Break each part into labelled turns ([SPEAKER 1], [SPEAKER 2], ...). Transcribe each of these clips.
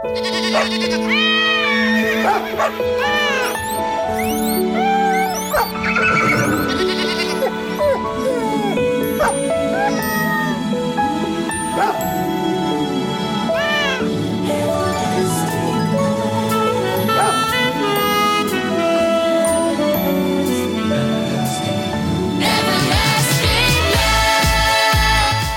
[SPEAKER 1] Ah!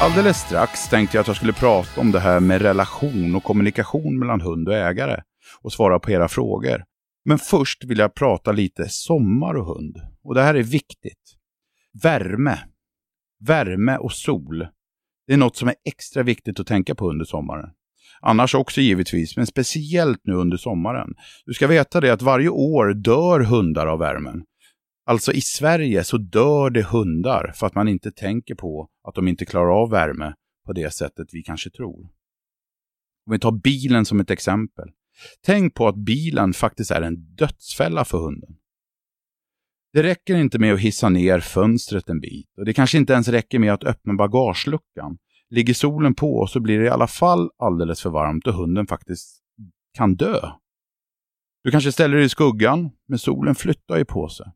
[SPEAKER 1] Alldeles strax tänkte jag att jag skulle prata om det här med relation och kommunikation mellan hund och ägare och svara på era frågor. Men först vill jag prata lite sommar och hund. Och det här är viktigt. Värme. Värme och sol. Det är något som är extra viktigt att tänka på under sommaren. Annars också givetvis, men speciellt nu under sommaren. Du ska veta det att varje år dör hundar av värmen. Alltså i Sverige så dör det hundar för att man inte tänker på att de inte klarar av värme på det sättet vi kanske tror. Om vi tar bilen som ett exempel. Tänk på att bilen faktiskt är en dödsfälla för hunden. Det räcker inte med att hissa ner fönstret en bit och det kanske inte ens räcker med att öppna bagageluckan. Ligger solen på så blir det i alla fall alldeles för varmt och hunden faktiskt kan dö. Du kanske ställer dig i skuggan, men solen flyttar ju på sig.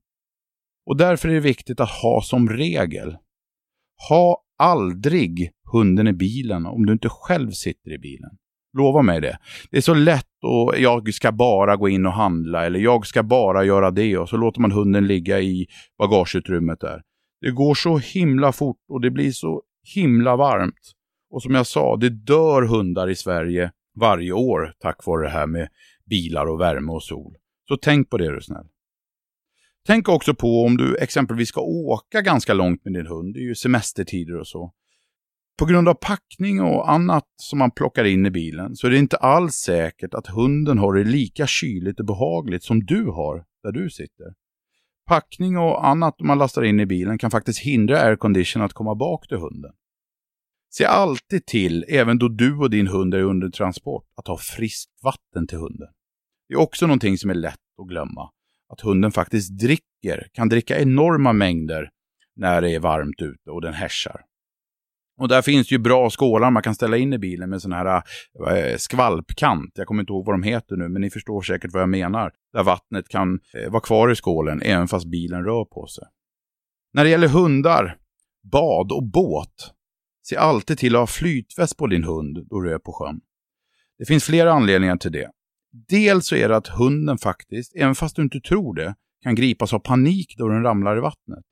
[SPEAKER 1] Och därför är det viktigt att ha som regel, ha aldrig hunden i bilen om du inte själv sitter i bilen. Lova mig det. Det är så lätt och jag ska bara gå in och handla eller jag ska bara göra det och så låter man hunden ligga i bagageutrymmet där. Det går så himla fort och det blir så himla varmt. Och som jag sa, det dör hundar i Sverige varje år tack vare det här med bilar och värme och sol. Så tänk på det är du snäll. Tänk också på om du exempelvis ska åka ganska långt med din hund, det är ju semestertider och så. På grund av packning och annat som man plockar in i bilen så är det inte alls säkert att hunden har det lika kyligt och behagligt som du har där du sitter. Packning och annat man lastar in i bilen kan faktiskt hindra aircondition att komma bak till hunden. Se alltid till, även då du och din hund är under transport, att ha friskt vatten till hunden. Det är också någonting som är lätt att glömma att hunden faktiskt dricker, kan dricka enorma mängder när det är varmt ute och den hässjar. Och där finns ju bra skålar man kan ställa in i bilen med sån här eh, skvalpkant. Jag kommer inte ihåg vad de heter nu, men ni förstår säkert vad jag menar. Där vattnet kan eh, vara kvar i skålen även fast bilen rör på sig. När det gäller hundar, bad och båt, se alltid till att ha flytväst på din hund då du är på sjön. Det finns flera anledningar till det. Dels så är det att hunden faktiskt, även fast du inte tror det, kan gripas av panik då den ramlar i vattnet.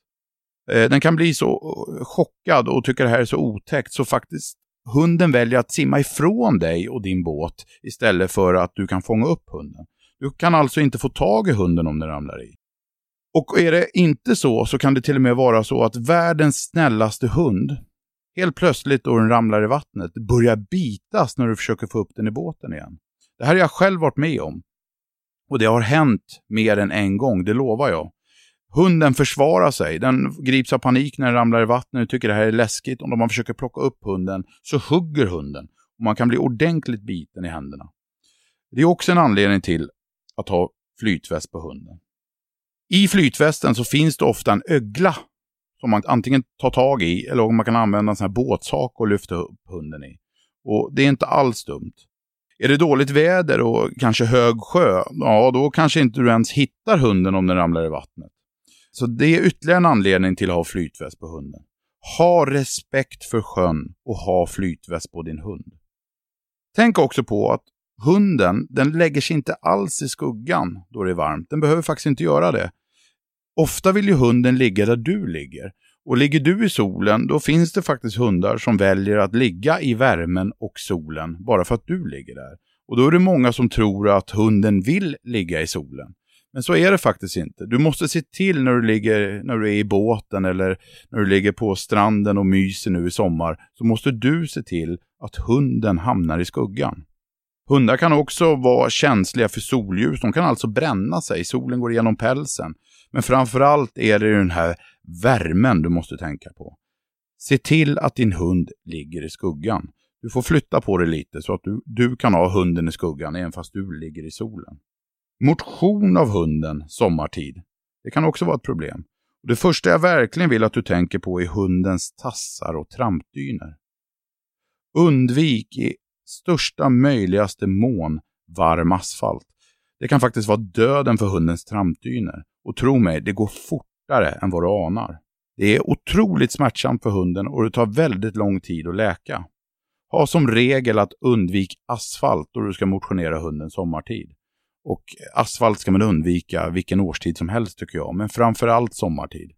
[SPEAKER 1] Eh, den kan bli så eh, chockad och tycka det här är så otäckt så faktiskt hunden väljer att simma ifrån dig och din båt istället för att du kan fånga upp hunden. Du kan alltså inte få tag i hunden om den ramlar i. Och är det inte så så kan det till och med vara så att världens snällaste hund helt plötsligt då den ramlar i vattnet börjar bitas när du försöker få upp den i båten igen. Det här har jag själv varit med om. Och det har hänt mer än en gång, det lovar jag. Hunden försvarar sig, den grips av panik när den ramlar i vattnet och tycker det här är läskigt. Om man försöker plocka upp hunden så hugger hunden och man kan bli ordentligt biten i händerna. Det är också en anledning till att ha flytväst på hunden. I flytvästen så finns det ofta en ögla som man antingen tar tag i eller om man kan använda en sån här båtsak och lyfta upp hunden i. Och Det är inte alls dumt. Är det dåligt väder och kanske hög sjö, ja då kanske inte du ens hittar hunden om den ramlar i vattnet. Så det är ytterligare en anledning till att ha flytväst på hunden. Ha respekt för sjön och ha flytväst på din hund. Tänk också på att hunden, den lägger sig inte alls i skuggan då det är varmt. Den behöver faktiskt inte göra det. Ofta vill ju hunden ligga där du ligger. Och ligger du i solen, då finns det faktiskt hundar som väljer att ligga i värmen och solen bara för att du ligger där. Och då är det många som tror att hunden vill ligga i solen. Men så är det faktiskt inte. Du måste se till när du, ligger, när du är i båten eller när du ligger på stranden och myser nu i sommar, så måste du se till att hunden hamnar i skuggan. Hundar kan också vara känsliga för solljus. De kan alltså bränna sig. Solen går igenom pälsen. Men framförallt är det den här värmen du måste tänka på. Se till att din hund ligger i skuggan. Du får flytta på dig lite så att du, du kan ha hunden i skuggan även fast du ligger i solen. Motion av hunden sommartid. Det kan också vara ett problem. Det första jag verkligen vill att du tänker på är hundens tassar och trampdyner. Undvik i största möjligaste mån varm asfalt. Det kan faktiskt vara döden för hundens trampdyner. Och tro mig, det går fortare än vad du anar. Det är otroligt smärtsamt för hunden och det tar väldigt lång tid att läka. Ha som regel att undvika asfalt då du ska motionera hunden sommartid. Och asfalt ska man undvika vilken årstid som helst tycker jag, men framförallt sommartid.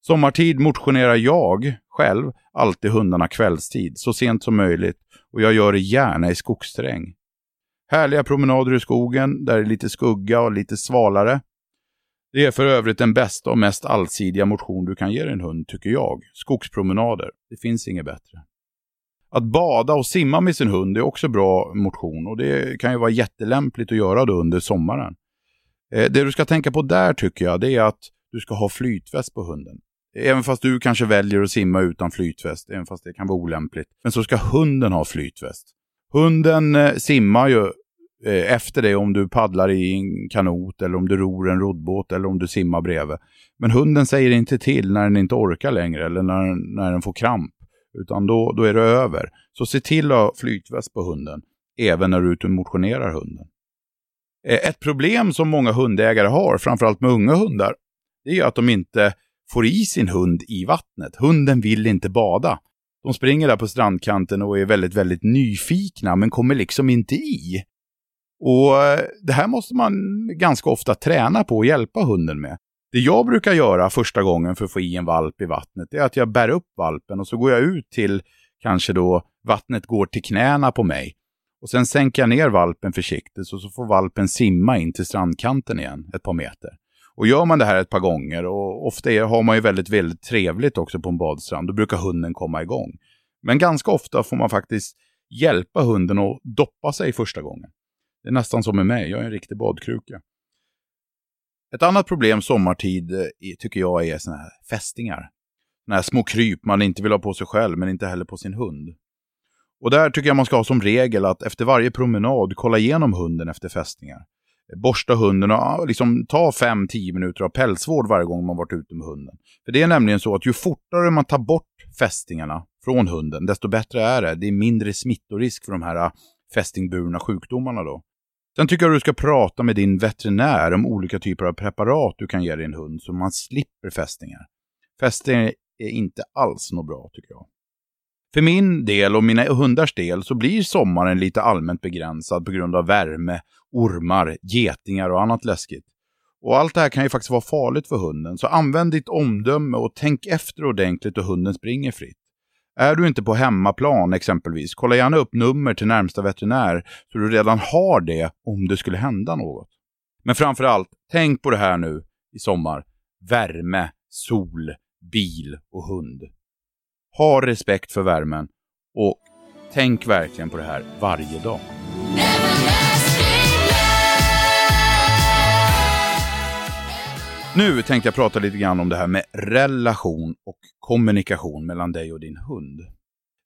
[SPEAKER 1] Sommartid motionerar jag själv alltid hundarna kvällstid, så sent som möjligt och jag gör det gärna i skogsterräng. Härliga promenader i skogen där det är lite skugga och lite svalare. Det är för övrigt den bästa och mest allsidiga motion du kan ge din hund, tycker jag. Skogspromenader. Det finns inget bättre. Att bada och simma med sin hund är också bra motion och det kan ju vara jättelämpligt att göra då under sommaren. Eh, det du ska tänka på där tycker jag, det är att du ska ha flytväst på hunden. Även fast du kanske väljer att simma utan flytväst, även fast det kan vara olämpligt. Men så ska hunden ha flytväst. Hunden eh, simmar ju eh, efter det om du paddlar i en kanot eller om du ror en roddbåt eller om du simmar bredvid. Men hunden säger inte till när den inte orkar längre eller när, när den får kramp. Utan då, då är det över. Så se till att ha flytväst på hunden, även när du är ute och motionerar hunden. Eh, ett problem som många hundägare har, framförallt med unga hundar, det är att de inte får i sin hund i vattnet. Hunden vill inte bada. De springer där på strandkanten och är väldigt, väldigt nyfikna men kommer liksom inte i. Och eh, det här måste man ganska ofta träna på och hjälpa hunden med. Det jag brukar göra första gången för att få i en valp i vattnet är att jag bär upp valpen och så går jag ut till kanske då vattnet går till knäna på mig. Och sen sänker jag ner valpen försiktigt och så får valpen simma in till strandkanten igen ett par meter. Och gör man det här ett par gånger och ofta är, har man ju väldigt, väldigt trevligt också på en badstrand, då brukar hunden komma igång. Men ganska ofta får man faktiskt hjälpa hunden att doppa sig första gången. Det är nästan som med mig, jag är en riktig badkruka. Ett annat problem sommartid eh, tycker jag är såna här fästingar. Såna här små kryp man inte vill ha på sig själv men inte heller på sin hund. Och där tycker jag man ska ha som regel att efter varje promenad kolla igenom hunden efter fästingar borsta hunden och liksom ta 5-10 minuter av pälsvård varje gång man varit ute med hunden. För det är nämligen så att ju fortare man tar bort fästingarna från hunden, desto bättre är det. Det är mindre smittorisk för de här fästingburna sjukdomarna då. Sen tycker jag du ska prata med din veterinär om olika typer av preparat du kan ge din hund så man slipper fästingar. Fästingar är inte alls något bra tycker jag. För min del och mina hundars del så blir sommaren lite allmänt begränsad på grund av värme, ormar, getingar och annat läskigt. Och allt det här kan ju faktiskt vara farligt för hunden, så använd ditt omdöme och tänk efter ordentligt och hunden springer fritt. Är du inte på hemmaplan exempelvis, kolla gärna upp nummer till närmsta veterinär så du redan har det om det skulle hända något. Men framförallt, tänk på det här nu i sommar. Värme, sol, bil och hund. Ha respekt för värmen och tänk verkligen på det här varje dag. Nu tänkte jag prata lite grann om det här med relation och kommunikation mellan dig och din hund.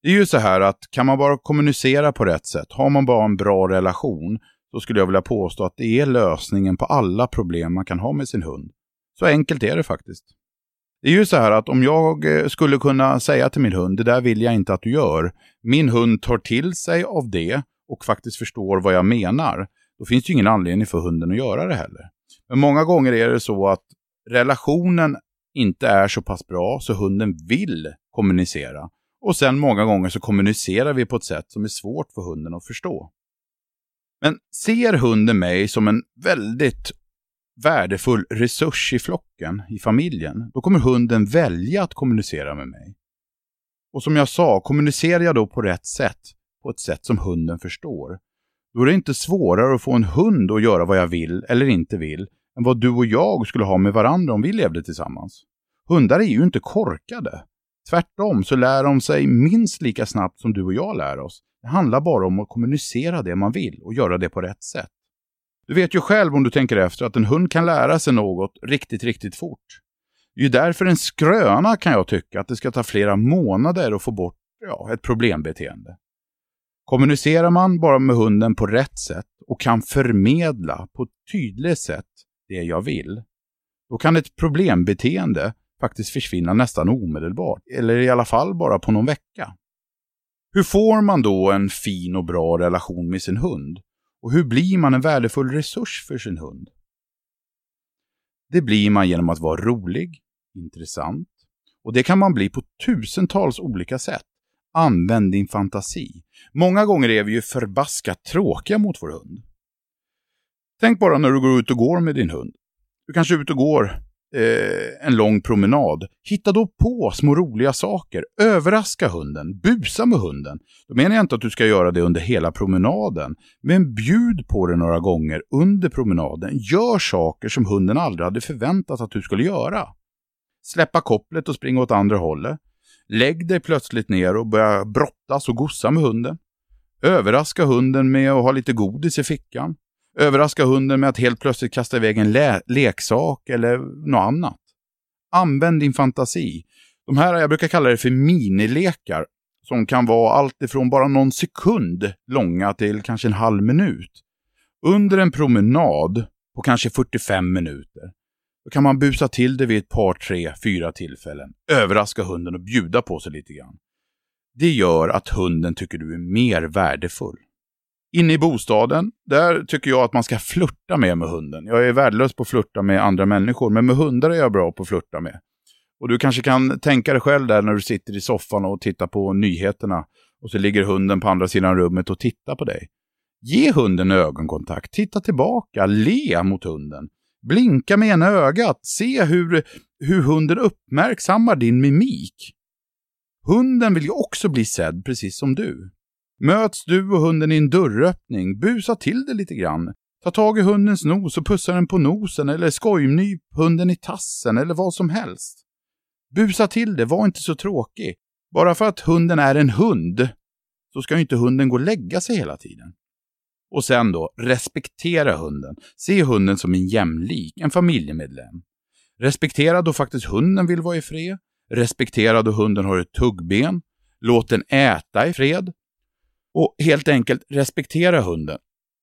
[SPEAKER 1] Det är ju så här att kan man bara kommunicera på rätt sätt, har man bara en bra relation, så skulle jag vilja påstå att det är lösningen på alla problem man kan ha med sin hund. Så enkelt är det faktiskt. Det är ju så här att om jag eh, skulle kunna säga till min hund, det där vill jag inte att du gör. Min hund tar till sig av det och faktiskt förstår vad jag menar. Då finns det ju ingen anledning för hunden att göra det heller. Men många gånger är det så att relationen inte är så pass bra så hunden vill kommunicera. Och sen många gånger så kommunicerar vi på ett sätt som är svårt för hunden att förstå. Men ser hunden mig som en väldigt värdefull resurs i flocken, i familjen, då kommer hunden välja att kommunicera med mig. Och som jag sa, kommunicerar jag då på rätt sätt, på ett sätt som hunden förstår, då är det inte svårare att få en hund att göra vad jag vill eller inte vill, än vad du och jag skulle ha med varandra om vi levde tillsammans. Hundar är ju inte korkade. Tvärtom så lär de sig minst lika snabbt som du och jag lär oss. Det handlar bara om att kommunicera det man vill och göra det på rätt sätt. Du vet ju själv om du tänker efter att en hund kan lära sig något riktigt, riktigt fort. Det är ju därför en skröna kan jag tycka att det ska ta flera månader att få bort ja, ett problembeteende. Kommunicerar man bara med hunden på rätt sätt och kan förmedla på ett tydligt sätt det jag vill, då kan ett problembeteende faktiskt försvinna nästan omedelbart, eller i alla fall bara på någon vecka. Hur får man då en fin och bra relation med sin hund? Och hur blir man en värdefull resurs för sin hund? Det blir man genom att vara rolig, intressant och det kan man bli på tusentals olika sätt. Använd din fantasi. Många gånger är vi ju förbaskat tråkiga mot vår hund. Tänk bara när du går ut och går med din hund. Du kanske är ute och går eh, en lång promenad. Hitta då på små roliga saker. Överraska hunden. Busa med hunden. Då menar jag inte att du ska göra det under hela promenaden. Men bjud på det några gånger under promenaden. Gör saker som hunden aldrig hade förväntat att du skulle göra. Släppa kopplet och springa åt andra hållet. Lägg dig plötsligt ner och börja brottas och gossa med hunden. Överraska hunden med att ha lite godis i fickan. Överraska hunden med att helt plötsligt kasta iväg en leksak eller något annat. Använd din fantasi. De här, jag brukar kalla det för minilekar, som kan vara allt ifrån bara någon sekund långa till kanske en halv minut. Under en promenad på kanske 45 minuter, då kan man busa till det vid ett par, tre, fyra tillfällen, överraska hunden och bjuda på sig lite grann. Det gör att hunden tycker du är mer värdefull. Inne i bostaden, där tycker jag att man ska flirta med med hunden. Jag är värdelös på att flirta med andra människor, men med hundar är jag bra på att flirta med. Och du kanske kan tänka dig själv där när du sitter i soffan och tittar på nyheterna och så ligger hunden på andra sidan rummet och tittar på dig. Ge hunden ögonkontakt, titta tillbaka, le mot hunden. Blinka med ena ögat, se hur, hur hunden uppmärksammar din mimik. Hunden vill ju också bli sedd precis som du. Möts du och hunden i en dörröppning, busa till det lite grann. Ta tag i hundens nos och pussa den på nosen eller skojnyp hunden i tassen eller vad som helst. Busa till det, var inte så tråkig. Bara för att hunden är en hund så ska ju inte hunden gå och lägga sig hela tiden. Och sen då, respektera hunden. Se hunden som en jämlik, en familjemedlem. Respektera då faktiskt hunden vill vara i fred. Respektera då hunden har ett tuggben. Låt den äta i fred. Och helt enkelt respektera hunden.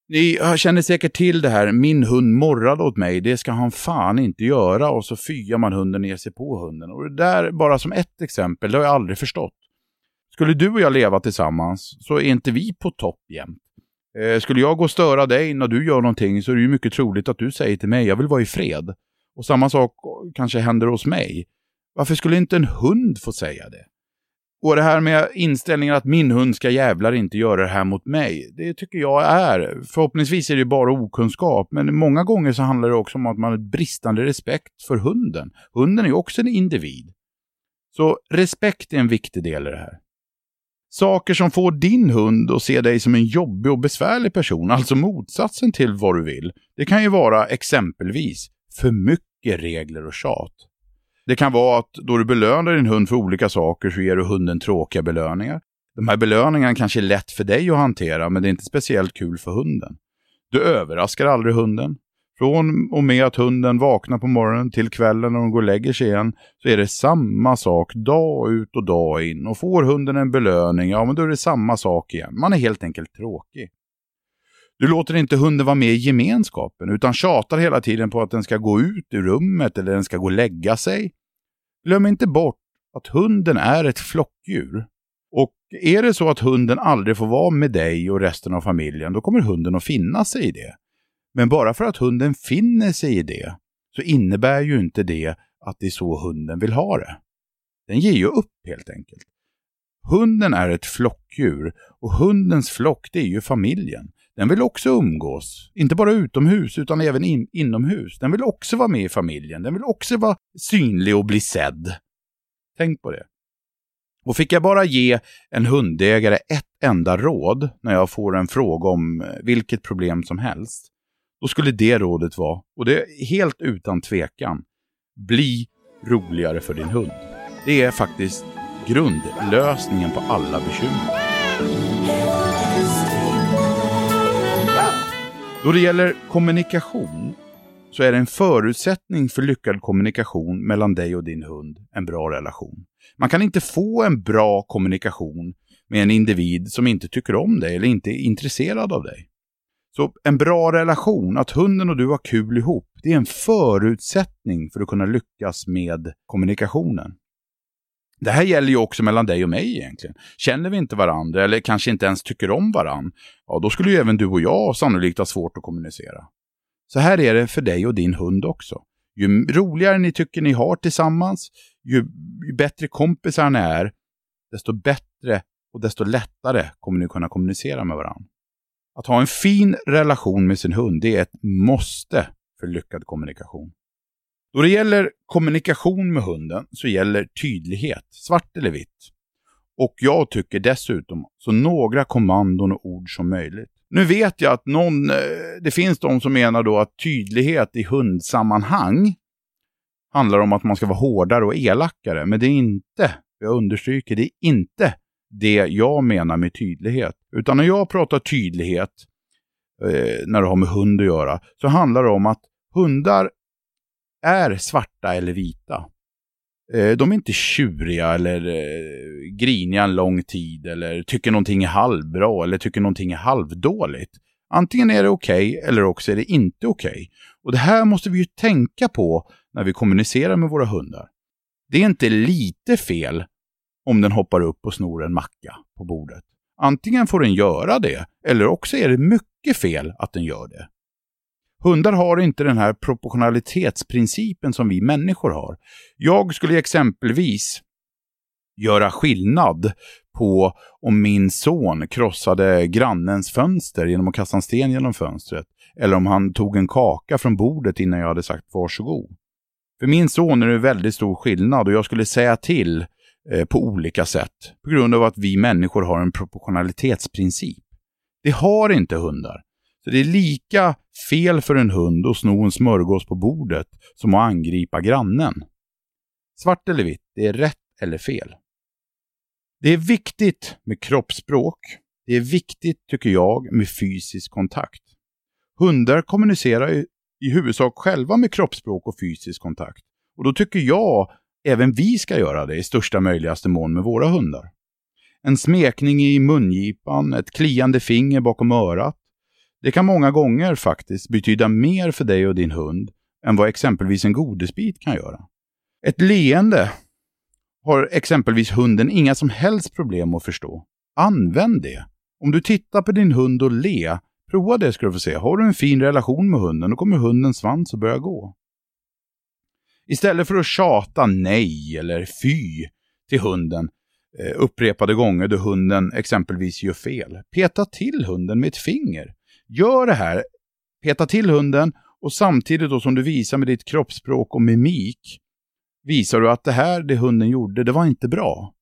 [SPEAKER 1] Ni känner säkert till det här, min hund morrade åt mig, det ska han fan inte göra och så fyar man hunden ner sig på hunden. Och det där bara som ett exempel, det har jag aldrig förstått. Skulle du och jag leva tillsammans så är inte vi på topp jämt. Eh, skulle jag gå och störa dig när du gör någonting så är det ju mycket troligt att du säger till mig, jag vill vara i fred. Och samma sak kanske händer hos mig. Varför skulle inte en hund få säga det? Och det här med inställningen att min hund ska jävlar inte göra det här mot mig. Det tycker jag är, förhoppningsvis är det bara okunskap, men många gånger så handlar det också om att man har bristande respekt för hunden. Hunden är ju också en individ. Så respekt är en viktig del i det här. Saker som får din hund att se dig som en jobbig och besvärlig person, alltså motsatsen till vad du vill. Det kan ju vara exempelvis för mycket regler och tjat. Det kan vara att då du belönar din hund för olika saker så ger du hunden tråkiga belöningar. De här belöningarna kanske är lätt för dig att hantera men det är inte speciellt kul för hunden. Du överraskar aldrig hunden. Från och med att hunden vaknar på morgonen till kvällen när hon går och lägger sig igen så är det samma sak dag ut och dag in. Och får hunden en belöning, ja men då är det samma sak igen. Man är helt enkelt tråkig. Du låter inte hunden vara med i gemenskapen utan tjatar hela tiden på att den ska gå ut ur rummet eller den ska gå och lägga sig. Glöm inte bort att hunden är ett flockdjur. Och är det så att hunden aldrig får vara med dig och resten av familjen, då kommer hunden att finna sig i det. Men bara för att hunden finner sig i det, så innebär ju inte det att det är så hunden vill ha det. Den ger ju upp helt enkelt. Hunden är ett flockdjur och hundens flock det är ju familjen. Den vill också umgås, inte bara utomhus utan även in, inomhus. Den vill också vara med i familjen, den vill också vara synlig och bli sedd. Tänk på det. Och fick jag bara ge en hundägare ett enda råd när jag får en fråga om eh, vilket problem som helst, då skulle det rådet vara, och det är helt utan tvekan, bli roligare för din hund. Det är faktiskt grundlösningen på alla bekymmer. Då det gäller kommunikation så är det en förutsättning för lyckad kommunikation mellan dig och din hund en bra relation. Man kan inte få en bra kommunikation med en individ som inte tycker om dig eller inte är intresserad av dig. Så en bra relation, att hunden och du har kul ihop, det är en förutsättning för att kunna lyckas med kommunikationen. Det här gäller ju också mellan dig och mig egentligen. Känner vi inte varandra eller kanske inte ens tycker om varandra, ja då skulle ju även du och jag sannolikt ha svårt att kommunicera. Så här är det för dig och din hund också. Ju roligare ni tycker ni har tillsammans, ju, ju bättre kompisar ni är, desto bättre och desto lättare kommer ni kunna kommunicera med varandra. Att ha en fin relation med sin hund, det är ett måste för lyckad kommunikation. Då det gäller kommunikation med hunden så gäller tydlighet, svart eller vitt. Och jag tycker dessutom så några kommandon och ord som möjligt. Nu vet jag att någon, eh, det finns de som menar då att tydlighet i hundsammanhang handlar om att man ska vara hårdare och elakare. Men det är inte, jag understryker, det är inte det jag menar med tydlighet. Utan när jag pratar tydlighet, eh, när det har med hund att göra, så handlar det om att hundar är svarta eller vita. Eh, de är inte tjuriga eller eh, griniga en lång tid eller tycker någonting är halvbra eller tycker någonting är halvdåligt. Antingen är det okej okay, eller också är det inte okej. Okay. Och det här måste vi ju tänka på när vi kommunicerar med våra hundar. Det är inte lite fel om den hoppar upp och snor en macka på bordet. Antingen får den göra det, eller också är det mycket fel att den gör det. Hundar har inte den här proportionalitetsprincipen som vi människor har. Jag skulle exempelvis göra skillnad på om min son krossade grannens fönster genom att kasta en sten genom fönstret. Eller om han tog en kaka från bordet innan jag hade sagt varsågod. För min son är det väldigt stor skillnad och jag skulle säga till eh, på olika sätt på grund av att vi människor har en proportionalitetsprincip. Det har inte hundar. Det är lika fel för en hund att sno en smörgås på bordet som att angripa grannen. Svart eller vitt, det är rätt eller fel. Det är viktigt med kroppsspråk. Det är viktigt, tycker jag, med fysisk kontakt. Hundar kommunicerar i huvudsak själva med kroppsspråk och fysisk kontakt. Och då tycker jag även vi ska göra det i största möjligaste mån med våra hundar. En smekning i mungipan, ett kliande finger bakom örat, det kan många gånger faktiskt betyda mer för dig och din hund än vad exempelvis en godisbit kan göra. Ett leende har exempelvis hunden inga som helst problem att förstå. Använd det. Om du tittar på din hund och le, prova det ska du få se. Har du en fin relation med hunden, då kommer hundens svans att börja gå. Istället för att tjata nej eller fy till hunden eh, upprepade gånger då hunden exempelvis gör fel, peta till hunden med ett finger. Gör det här, peta till hunden och samtidigt då som du visar med ditt kroppsspråk och mimik visar du att det här, det hunden gjorde, det var inte bra.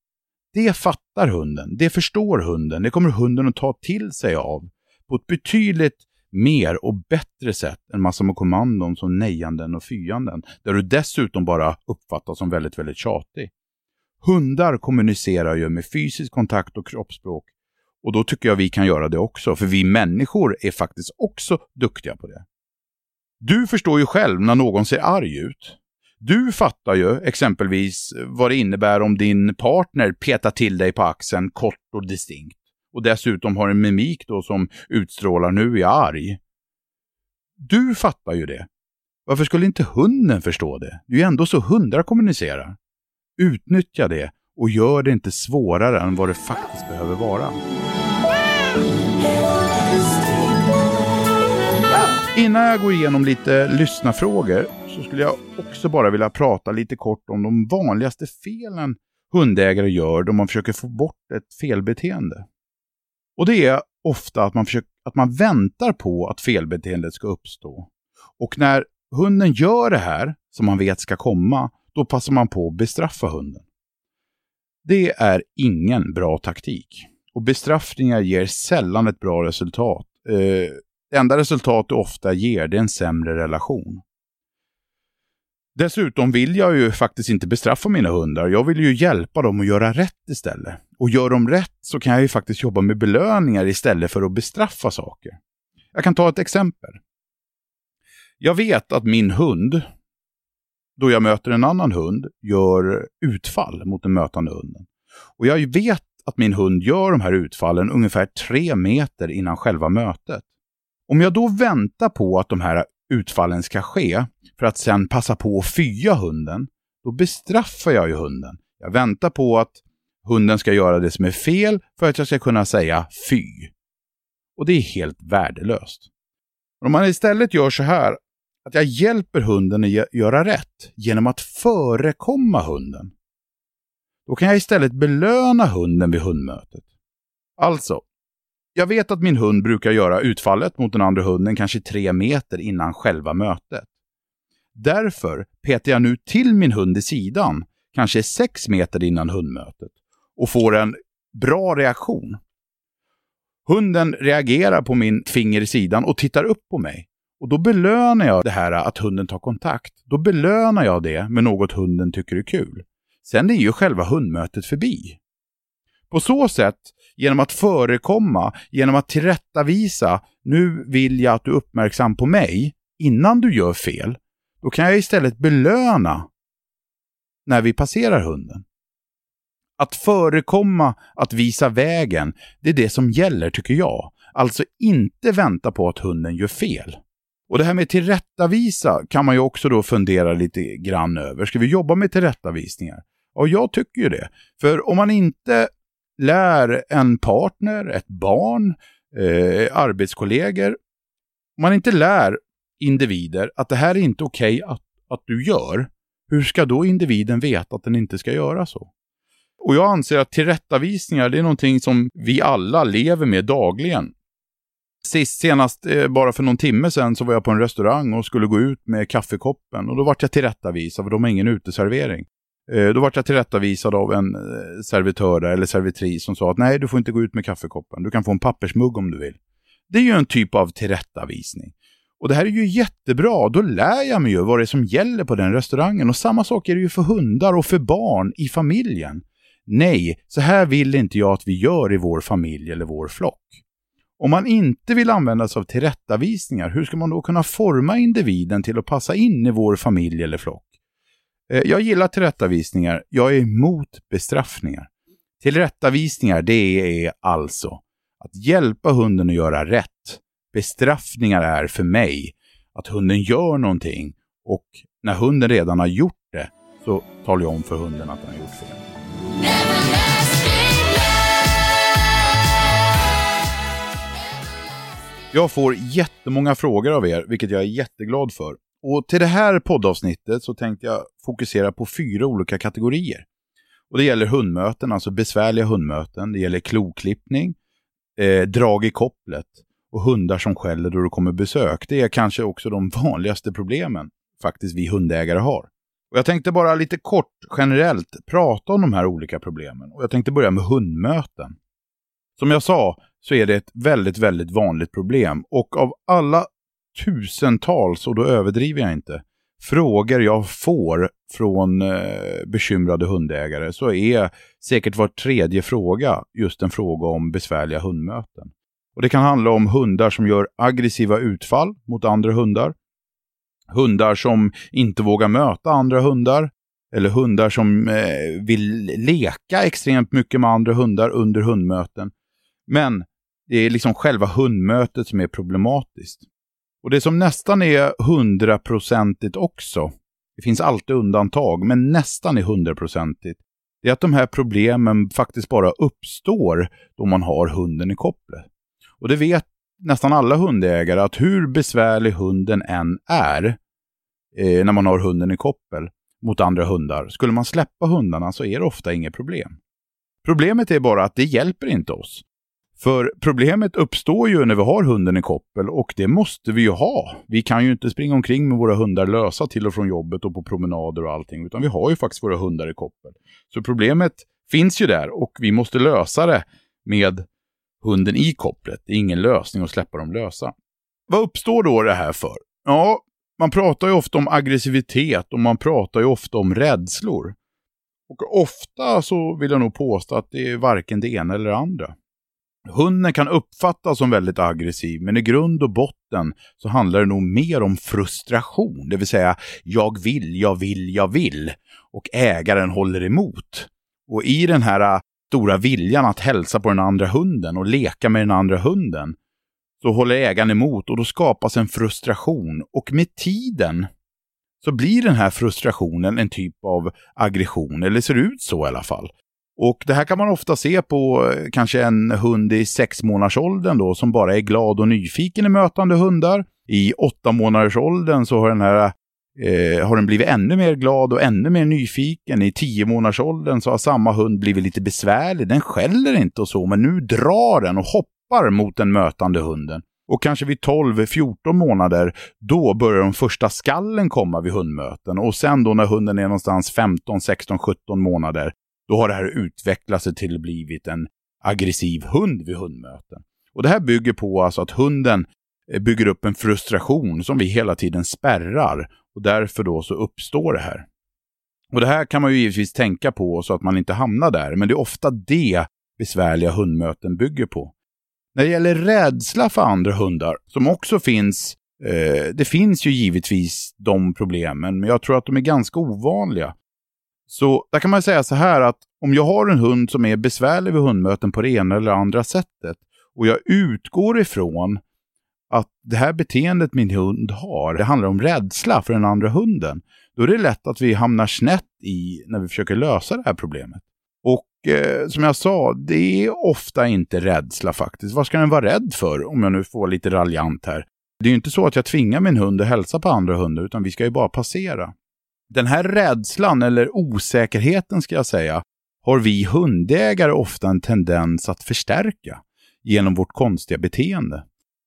[SPEAKER 1] Det fattar hunden, det förstår hunden, det kommer hunden att ta till sig av på ett betydligt mer och bättre sätt än massor med kommandon som nejanden och fyanden, där du dessutom bara uppfattas som väldigt, väldigt tjatig. Hundar kommunicerar ju med fysisk kontakt och kroppsspråk och då tycker jag vi kan göra det också, för vi människor är faktiskt också duktiga på det. Du förstår ju själv när någon ser arg ut. Du fattar ju exempelvis vad det innebär om din partner petar till dig på axeln kort och distinkt. Och dessutom har en mimik då som utstrålar nu är jag arg. Du fattar ju det. Varför skulle inte hunden förstå det? Det är ju ändå så hundar kommunicerar. Utnyttja det och gör det inte svårare än vad det faktiskt behöver vara. Innan jag går igenom lite lyssnarfrågor så skulle jag också bara vilja prata lite kort om de vanligaste felen hundägare gör då man försöker få bort ett felbeteende. Och det är ofta att man, försöker, att man väntar på att felbeteendet ska uppstå. Och när hunden gör det här, som man vet ska komma, då passar man på att bestraffa hunden. Det är ingen bra taktik. Och bestraffningar ger sällan ett bra resultat. Eh, det enda resultat du ofta ger det är en sämre relation. Dessutom vill jag ju faktiskt inte bestraffa mina hundar. Jag vill ju hjälpa dem att göra rätt istället. Och gör de rätt så kan jag ju faktiskt jobba med belöningar istället för att bestraffa saker. Jag kan ta ett exempel. Jag vet att min hund, då jag möter en annan hund, gör utfall mot den mötande hunden. Och jag vet att min hund gör de här utfallen ungefär tre meter innan själva mötet. Om jag då väntar på att de här utfallen ska ske för att sen passa på att fya hunden, då bestraffar jag ju hunden Jag väntar på att hunden ska göra det som är fel för att jag ska kunna säga fy. Och det är helt värdelöst. Om man istället gör så här, att jag hjälper hunden att göra rätt genom att förekomma hunden. Då kan jag istället belöna hunden vid hundmötet. Alltså, jag vet att min hund brukar göra utfallet mot den andra hunden kanske tre meter innan själva mötet. Därför petar jag nu till min hund i sidan, kanske sex meter innan hundmötet, och får en bra reaktion. Hunden reagerar på min finger i sidan och tittar upp på mig. Och då belönar jag det här att hunden tar kontakt. Då belönar jag det med något hunden tycker är kul. Sen är ju själva hundmötet förbi. På så sätt, genom att förekomma, genom att tillrättavisa, nu vill jag att du är uppmärksam på mig, innan du gör fel, då kan jag istället belöna när vi passerar hunden. Att förekomma, att visa vägen, det är det som gäller tycker jag. Alltså inte vänta på att hunden gör fel. Och det här med tillrättavisa kan man ju också då fundera lite grann över. Ska vi jobba med tillrättavisningar? Ja, jag tycker ju det. För om man inte lär en partner, ett barn, eh, arbetskollegor, om man inte lär individer att det här är inte okej okay att, att du gör, hur ska då individen veta att den inte ska göra så? Och jag anser att tillrättavisningar, det är någonting som vi alla lever med dagligen. Sist, senast, eh, bara för någon timme sedan, så var jag på en restaurang och skulle gå ut med kaffekoppen. Och då vart jag tillrättavisad, för de har ingen uteservering. Eh, då vart jag tillrättavisad av en eh, servitör där, eller servitris som sa att nej, du får inte gå ut med kaffekoppen. Du kan få en pappersmugg om du vill. Det är ju en typ av tillrättavisning. Och det här är ju jättebra, då lär jag mig ju vad det är som gäller på den restaurangen. Och samma sak är det ju för hundar och för barn i familjen. Nej, så här vill inte jag att vi gör i vår familj eller vår flock. Om man inte vill använda sig av tillrättavisningar, hur ska man då kunna forma individen till att passa in i vår familj eller flock? Eh, jag gillar tillrättavisningar, jag är emot bestraffningar. Tillrättavisningar, det är alltså att hjälpa hunden att göra rätt. Bestraffningar är för mig att hunden gör någonting och när hunden redan har gjort det så talar jag om för hunden att den har gjort fel. Jag får jättemånga frågor av er, vilket jag är jätteglad för. Och till det här poddavsnittet så tänkte jag fokusera på fyra olika kategorier. Och det gäller hundmöten, alltså besvärliga hundmöten. Det gäller kloklippning, eh, drag i kopplet och hundar som skäller då det kommer besök. Det är kanske också de vanligaste problemen faktiskt vi hundägare har. Och jag tänkte bara lite kort, generellt, prata om de här olika problemen. Och jag tänkte börja med hundmöten. Som jag sa så är det ett väldigt, väldigt vanligt problem. Och av alla tusentals, och då överdriver jag inte, frågor jag får från eh, bekymrade hundägare så är säkert var tredje fråga just en fråga om besvärliga hundmöten. Och Det kan handla om hundar som gör aggressiva utfall mot andra hundar. Hundar som inte vågar möta andra hundar. Eller hundar som eh, vill leka extremt mycket med andra hundar under hundmöten. Men det är liksom själva hundmötet som är problematiskt. Och det som nästan är hundraprocentigt också, det finns alltid undantag, men nästan är hundraprocentigt, det är att de här problemen faktiskt bara uppstår då man har hunden i kopplet. Och det vet nästan alla hundägare att hur besvärlig hunden än är eh, när man har hunden i koppel mot andra hundar, skulle man släppa hundarna så är det ofta inget problem. Problemet är bara att det hjälper inte oss. För problemet uppstår ju när vi har hunden i koppel och det måste vi ju ha. Vi kan ju inte springa omkring med våra hundar lösa till och från jobbet och på promenader och allting, utan vi har ju faktiskt våra hundar i koppel. Så problemet finns ju där och vi måste lösa det med hunden i kopplet. Det är ingen lösning att släppa dem lösa. Vad uppstår då det här för? Ja, man pratar ju ofta om aggressivitet och man pratar ju ofta om rädslor. Och ofta så vill jag nog påstå att det är varken det ena eller det andra. Hunden kan uppfattas som väldigt aggressiv, men i grund och botten så handlar det nog mer om frustration. Det vill säga, jag vill, jag vill, jag vill. Och ägaren håller emot. Och i den här äh, stora viljan att hälsa på den andra hunden och leka med den andra hunden, så håller ägaren emot och då skapas en frustration. Och med tiden så blir den här frustrationen en typ av aggression, eller ser ut så i alla fall. Och det här kan man ofta se på eh, kanske en hund i sex månaders åldern då som bara är glad och nyfiken i mötande hundar. I åtta månaders åldern så har den här eh, har den blivit ännu mer glad och ännu mer nyfiken. I tio månaders åldern så har samma hund blivit lite besvärlig. Den skäller inte och så, men nu drar den och hoppar mot den mötande hunden. Och kanske vid 12-14 månader, då börjar de första skallen komma vid hundmöten. Och sen då när hunden är någonstans 15, 16, 17 månader, då har det här utvecklat sig till att blivit en aggressiv hund vid hundmöten. Och det här bygger på alltså att hunden eh, bygger upp en frustration som vi hela tiden spärrar. Och därför då så uppstår det här. Och det här kan man ju givetvis tänka på så att man inte hamnar där, men det är ofta det besvärliga hundmöten bygger på. När det gäller rädsla för andra hundar, som också finns, eh, det finns ju givetvis de problemen, men jag tror att de är ganska ovanliga. Så där kan man säga så här att om jag har en hund som är besvärlig vid hundmöten på det ena eller andra sättet och jag utgår ifrån att det här beteendet min hund har, det handlar om rädsla för den andra hunden. Då är det lätt att vi hamnar snett i när vi försöker lösa det här problemet. Och eh, som jag sa, det är ofta inte rädsla faktiskt. Vad ska den vara rädd för om jag nu får lite raljant här? Det är ju inte så att jag tvingar min hund att hälsa på andra hundar, utan vi ska ju bara passera. Den här rädslan, eller osäkerheten ska jag säga, har vi hundägare ofta en tendens att förstärka genom vårt konstiga beteende.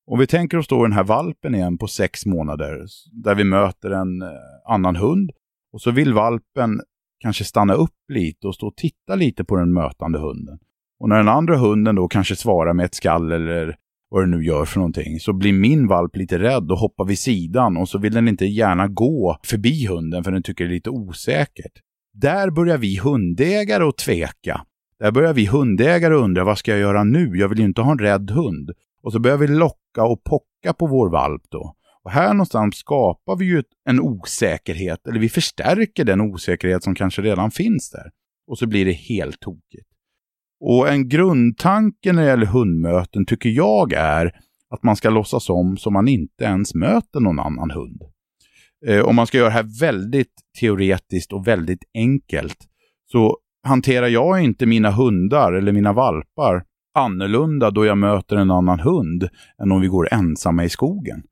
[SPEAKER 1] Om vi tänker oss då den här valpen igen på sex månader, där vi möter en eh, annan hund, och så vill valpen kanske stanna upp lite och stå och titta lite på den mötande hunden. Och när den andra hunden då kanske svarar med ett skall eller vad det nu gör för någonting, så blir min valp lite rädd och hoppar vid sidan och så vill den inte gärna gå förbi hunden för den tycker det är lite osäkert. Där börjar vi hundägare att tveka. Där börjar vi hundägare undra, vad ska jag göra nu? Jag vill ju inte ha en rädd hund. Och så börjar vi locka och pocka på vår valp då. Och här någonstans skapar vi ju en osäkerhet, eller vi förstärker den osäkerhet som kanske redan finns där. Och så blir det helt tokigt. Och en grundtanke när det gäller hundmöten tycker jag är att man ska låtsas om som man inte ens möter någon annan hund. Eh, om man ska göra det här väldigt teoretiskt och väldigt enkelt så hanterar jag inte mina hundar eller mina valpar annorlunda då jag möter en annan hund än om vi går ensamma i skogen.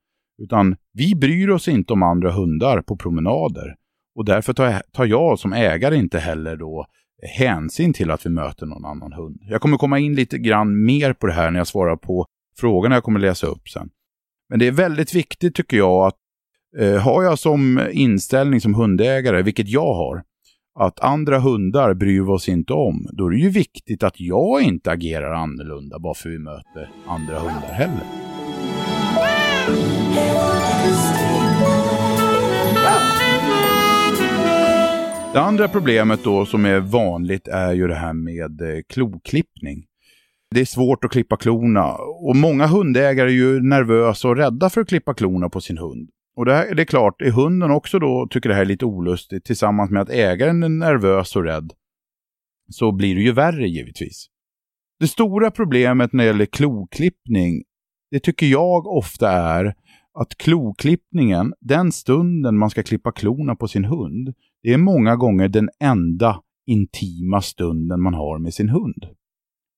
[SPEAKER 1] Utan vi bryr oss inte om andra hundar på promenader. Och därför tar jag, tar jag som ägare inte heller då hänsyn till att vi möter någon annan hund. Jag kommer komma in lite grann mer på det här när jag svarar på frågorna jag kommer läsa upp sen. Men det är väldigt viktigt tycker jag att eh, har jag som inställning som hundägare, vilket jag har, att andra hundar bryr vi oss inte om, då är det ju viktigt att jag inte agerar annorlunda bara för vi möter andra hundar heller. Det andra problemet då som är vanligt är ju det här med eh, kloklippning. Det är svårt att klippa klorna och många hundägare är ju nervösa och rädda för att klippa klorna på sin hund. Och det, här, det är klart, är hunden också då tycker det här är lite olustigt tillsammans med att ägaren är nervös och rädd så blir det ju värre givetvis. Det stora problemet när det gäller kloklippning, det tycker jag ofta är att kloklippningen, den stunden man ska klippa klorna på sin hund, det är många gånger den enda intima stunden man har med sin hund.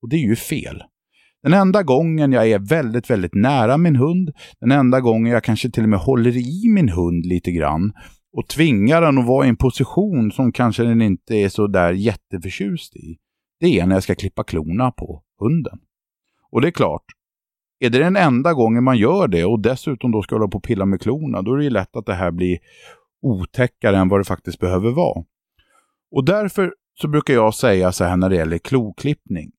[SPEAKER 1] Och det är ju fel. Den enda gången jag är väldigt, väldigt nära min hund, den enda gången jag kanske till och med håller i min hund lite grann och tvingar den att vara i en position som kanske den inte är så där jätteförtjust i, det är när jag ska klippa klorna på hunden. Och det är klart, är det den enda gången man gör det och dessutom då ska hålla på och pilla med klorna, då är det ju lätt att det här blir otäckare än vad det faktiskt behöver vara. Och därför så brukar jag säga så här när det gäller kloklippning.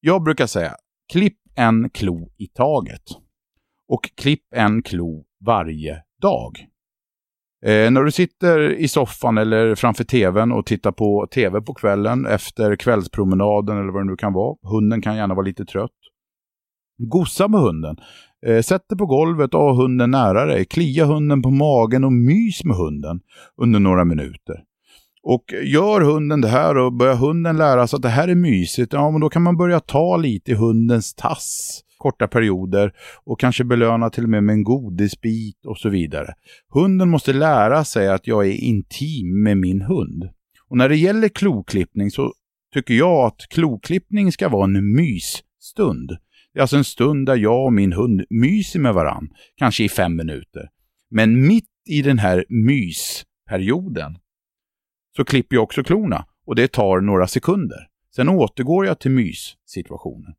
[SPEAKER 1] Jag brukar säga, klipp en klo i taget. Och klipp en klo varje dag. Eh, när du sitter i soffan eller framför tvn och tittar på tv på kvällen efter kvällspromenaden eller vad det nu kan vara. Hunden kan gärna vara lite trött. Gossa med hunden. Eh, sätt dig på golvet och ha hunden nära dig. Klia hunden på magen och mys med hunden under några minuter. Och gör hunden det här och börjar hunden lära sig att det här är mysigt, ja men då kan man börja ta lite i hundens tass. korta perioder och kanske belöna till och med med en godisbit och så vidare. Hunden måste lära sig att jag är intim med min hund. Och när det gäller kloklippning så tycker jag att kloklippning ska vara en mysstund. Det är alltså en stund där jag och min hund myser med varann, kanske i fem minuter. Men mitt i den här mysperioden så klipper jag också klorna och det tar några sekunder. Sen återgår jag till myssituationen.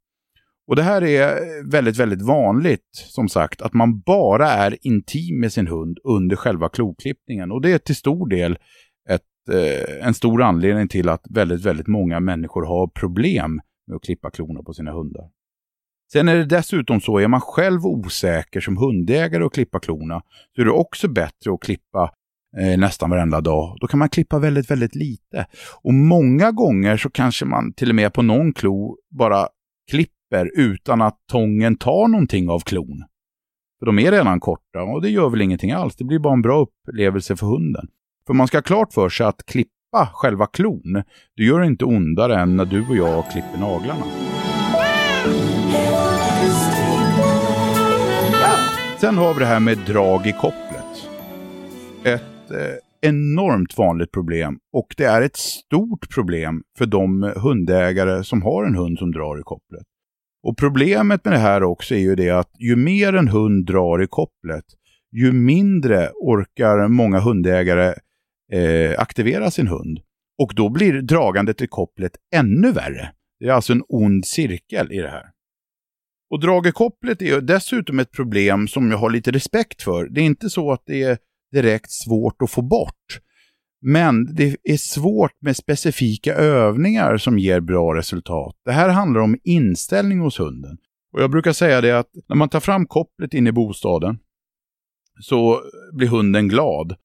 [SPEAKER 1] Och det här är väldigt, väldigt vanligt, som sagt, att man bara är intim med sin hund under själva kloklippningen. Och det är till stor del ett, eh, en stor anledning till att väldigt, väldigt många människor har problem med att klippa klorna på sina hundar. Sen är det dessutom så, är man själv osäker som hundägare att klippa klorna, så är det också bättre att klippa eh, nästan varenda dag. Då kan man klippa väldigt, väldigt lite. Och många gånger så kanske man till och med på någon klo bara klipper utan att tången tar någonting av klon. För de är redan korta och det gör väl ingenting alls. Det blir bara en bra upplevelse för hunden. För man ska ha klart för sig att klippa själva klon, det gör inte ondare än när du och jag klipper naglarna. Sen har vi det här med drag i kopplet. Ett eh, enormt vanligt problem och det är ett stort problem för de hundägare som har en hund som drar i kopplet. Och problemet med det här också är ju det att ju mer en hund drar i kopplet, ju mindre orkar många hundägare eh, aktivera sin hund. Och då blir dragandet i kopplet ännu värre. Det är alltså en ond cirkel i det här. Och dragekopplet är dessutom ett problem som jag har lite respekt för. Det är inte så att det är direkt svårt att få bort. Men det är svårt med specifika övningar som ger bra resultat. Det här handlar om inställning hos hunden. Och jag brukar säga det att när man tar fram kopplet in i bostaden så blir hunden glad.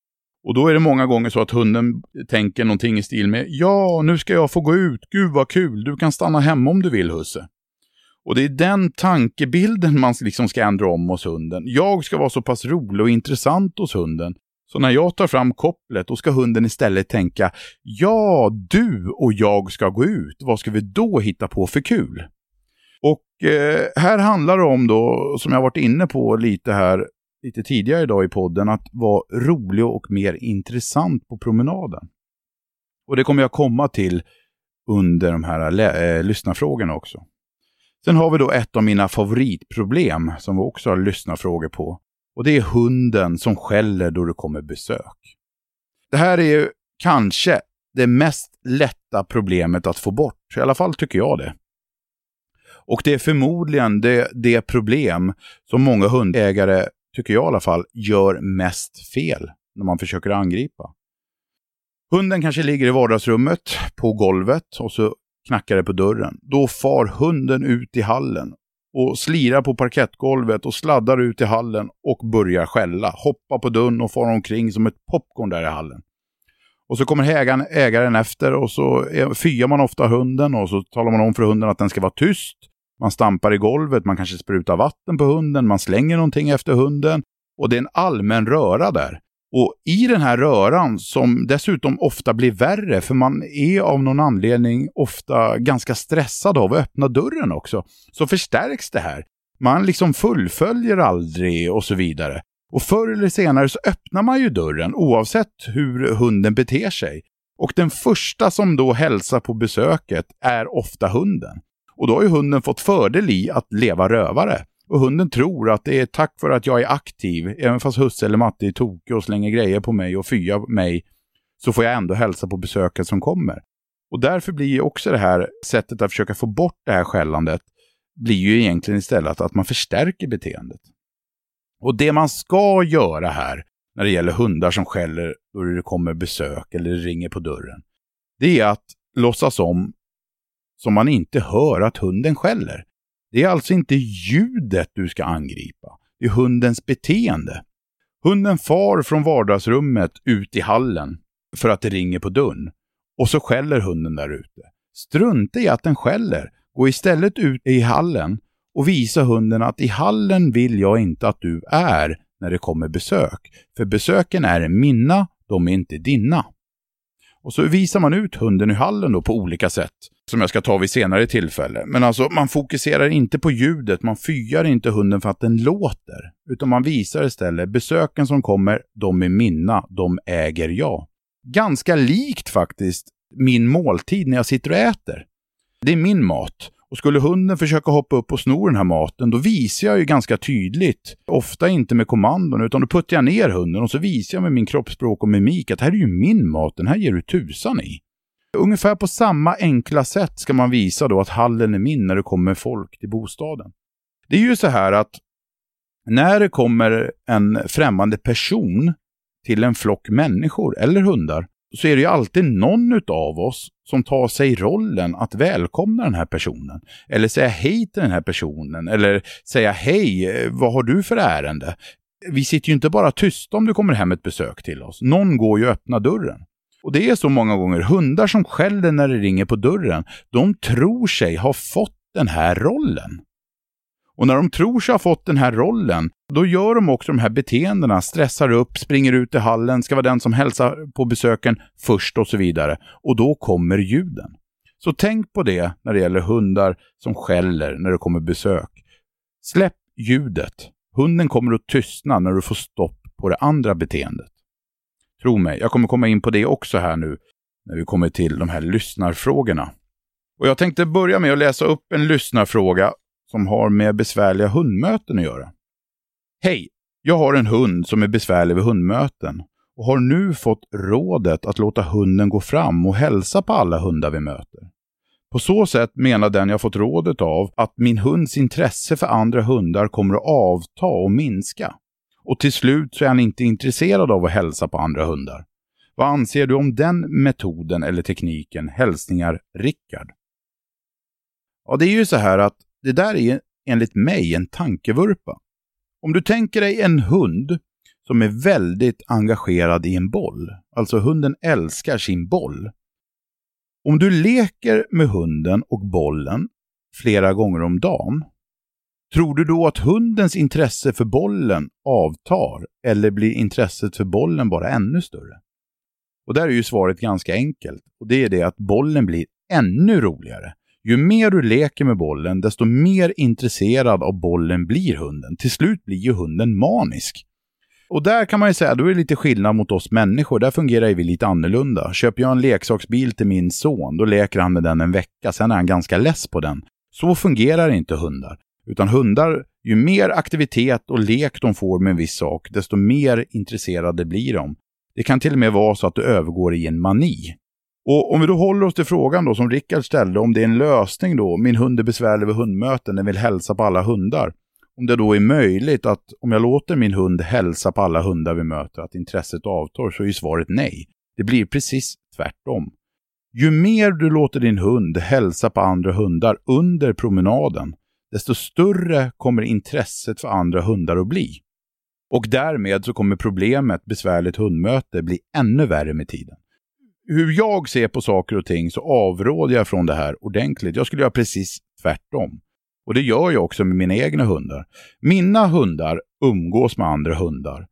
[SPEAKER 1] Och då är det många gånger så att hunden tänker någonting i stil med Ja, nu ska jag få gå ut. Gud vad kul. Du kan stanna hemma om du vill husse. Och det är den tankebilden man liksom ska ändra om hos hunden. Jag ska vara så pass rolig och intressant hos hunden. Så när jag tar fram kopplet, då ska hunden istället tänka Ja, du och jag ska gå ut. Vad ska vi då hitta på för kul? Och eh, här handlar det om då, som jag varit inne på lite här, lite tidigare idag i podden, att vara rolig och mer intressant på promenaden. Och det kommer jag komma till under de här äh, lyssnarfrågorna också. Sen har vi då ett av mina favoritproblem som vi också har lyssnarfrågor på. Och det är hunden som skäller då det kommer besök. Det här är ju kanske det mest lätta problemet att få bort. I alla fall tycker jag det. Och det är förmodligen det, det problem som många hundägare, tycker jag i alla fall, gör mest fel när man försöker angripa. Hunden kanske ligger i vardagsrummet på golvet och så knackar det på dörren. Då far hunden ut i hallen och slirar på parkettgolvet och sladdar ut i hallen och börjar skälla. Hoppar på dörren och far omkring som ett popcorn där i hallen. Och så kommer ägaren, ägaren efter och så fyar man ofta hunden och så talar man om för hunden att den ska vara tyst. Man stampar i golvet, man kanske sprutar vatten på hunden, man slänger någonting efter hunden. Och det är en allmän röra där. Och i den här röran, som dessutom ofta blir värre, för man är av någon anledning ofta ganska stressad av att öppna dörren också, så förstärks det här. Man liksom fullföljer aldrig och så vidare. Och förr eller senare så öppnar man ju dörren oavsett hur hunden beter sig. Och den första som då hälsar på besöket är ofta hunden. Och då har ju hunden fått fördel i att leva rövare. Och hunden tror att det är tack vare att jag är aktiv, även fast husse eller matte är tokig och slänger grejer på mig och fyar mig, så får jag ändå hälsa på besöket som kommer. Och därför blir ju också det här sättet att försöka få bort det här skällandet, blir ju egentligen istället att man förstärker beteendet. Och det man ska göra här, när det gäller hundar som skäller då det kommer besök eller ringer på dörren, det är att låtsas om som man inte hör att hunden skäller. Det är alltså inte ljudet du ska angripa, det är hundens beteende. Hunden far från vardagsrummet ut i hallen för att det ringer på dörren. Och så skäller hunden där ute. Strunta i att den skäller. Gå istället ut i hallen och visa hunden att i hallen vill jag inte att du är när det kommer besök. För besöken är mina, de är inte dina. Och så visar man ut hunden i hallen då på olika sätt. Som jag ska ta vid senare tillfälle. Men alltså man fokuserar inte på ljudet, man fyar inte hunden för att den låter. Utan man visar istället, besöken som kommer, de är mina, de äger jag. Ganska likt faktiskt min måltid när jag sitter och äter. Det är min mat. Och skulle hunden försöka hoppa upp och sno den här maten, då visar jag ju ganska tydligt, ofta inte med kommandon, utan då puttar jag ner hunden och så visar jag med min kroppsspråk och mimik att det här är ju min mat, den här ger du tusan i. Ungefär på samma enkla sätt ska man visa då att hallen är min när det kommer folk till bostaden. Det är ju så här att när det kommer en främmande person till en flock människor eller hundar, så är det ju alltid någon av oss som tar sig rollen att välkomna den här personen. Eller säga hej till den här personen. Eller säga hej, vad har du för ärende? Vi sitter ju inte bara tysta om du kommer hem ett besök till oss. Någon går ju och öppnar dörren. Och det är så många gånger, hundar som skäller när det ringer på dörren, de tror sig ha fått den här rollen. Och när de tror sig ha fått den här rollen, då gör de också de här beteendena, stressar upp, springer ut i hallen, ska vara den som hälsar på besöken först och så vidare. Och då kommer ljuden. Så tänk på det när det gäller hundar som skäller när det kommer besök. Släpp ljudet. Hunden kommer att tystna när du får stopp på det andra beteendet. Tro mig, jag kommer komma in på det också här nu när vi kommer till de här lyssnarfrågorna. Och jag tänkte börja med att läsa upp en lyssnarfråga som har med besvärliga hundmöten att göra. Hej! Jag har en hund som är besvärlig vid hundmöten och har nu fått rådet att låta hunden gå fram och hälsa på alla hundar vi möter. På så sätt menar den jag fått rådet av att min hunds intresse för andra hundar kommer att avta och minska. Och till slut så är han inte intresserad av att hälsa på andra hundar. Vad anser du om den metoden eller tekniken? Hälsningar Rickard. Ja, det är ju så här att det där är enligt mig en tankevurpa. Om du tänker dig en hund som är väldigt engagerad i en boll, alltså hunden älskar sin boll. Om du leker med hunden och bollen flera gånger om dagen, tror du då att hundens intresse för bollen avtar eller blir intresset för bollen bara ännu större? Och där är ju svaret ganska enkelt och det är det att bollen blir ännu roligare ju mer du leker med bollen, desto mer intresserad av bollen blir hunden. Till slut blir ju hunden manisk. Och där kan man ju säga, då är det lite skillnad mot oss människor. Där fungerar vi lite annorlunda. Köper jag en leksaksbil till min son, då leker han med den en vecka, sen är han ganska less på den. Så fungerar inte hundar. Utan hundar, ju mer aktivitet och lek de får med en viss sak, desto mer intresserade blir de. Det kan till och med vara så att det övergår i en mani. Och om vi då håller oss till frågan då som Rickard ställde, om det är en lösning då, min hund är besvärlig vid hundmöten, den vill hälsa på alla hundar. Om det då är möjligt att om jag låter min hund hälsa på alla hundar vi möter, att intresset avtar, så är ju svaret nej. Det blir precis tvärtom. Ju mer du låter din hund hälsa på andra hundar under promenaden, desto större kommer intresset för andra hundar att bli. Och därmed så kommer problemet besvärligt hundmöte bli ännu värre med tiden hur jag ser på saker och ting så avråder jag från det här ordentligt. Jag skulle göra precis tvärtom. Och det gör jag också med mina egna hundar. Mina hundar umgås med andra hundar.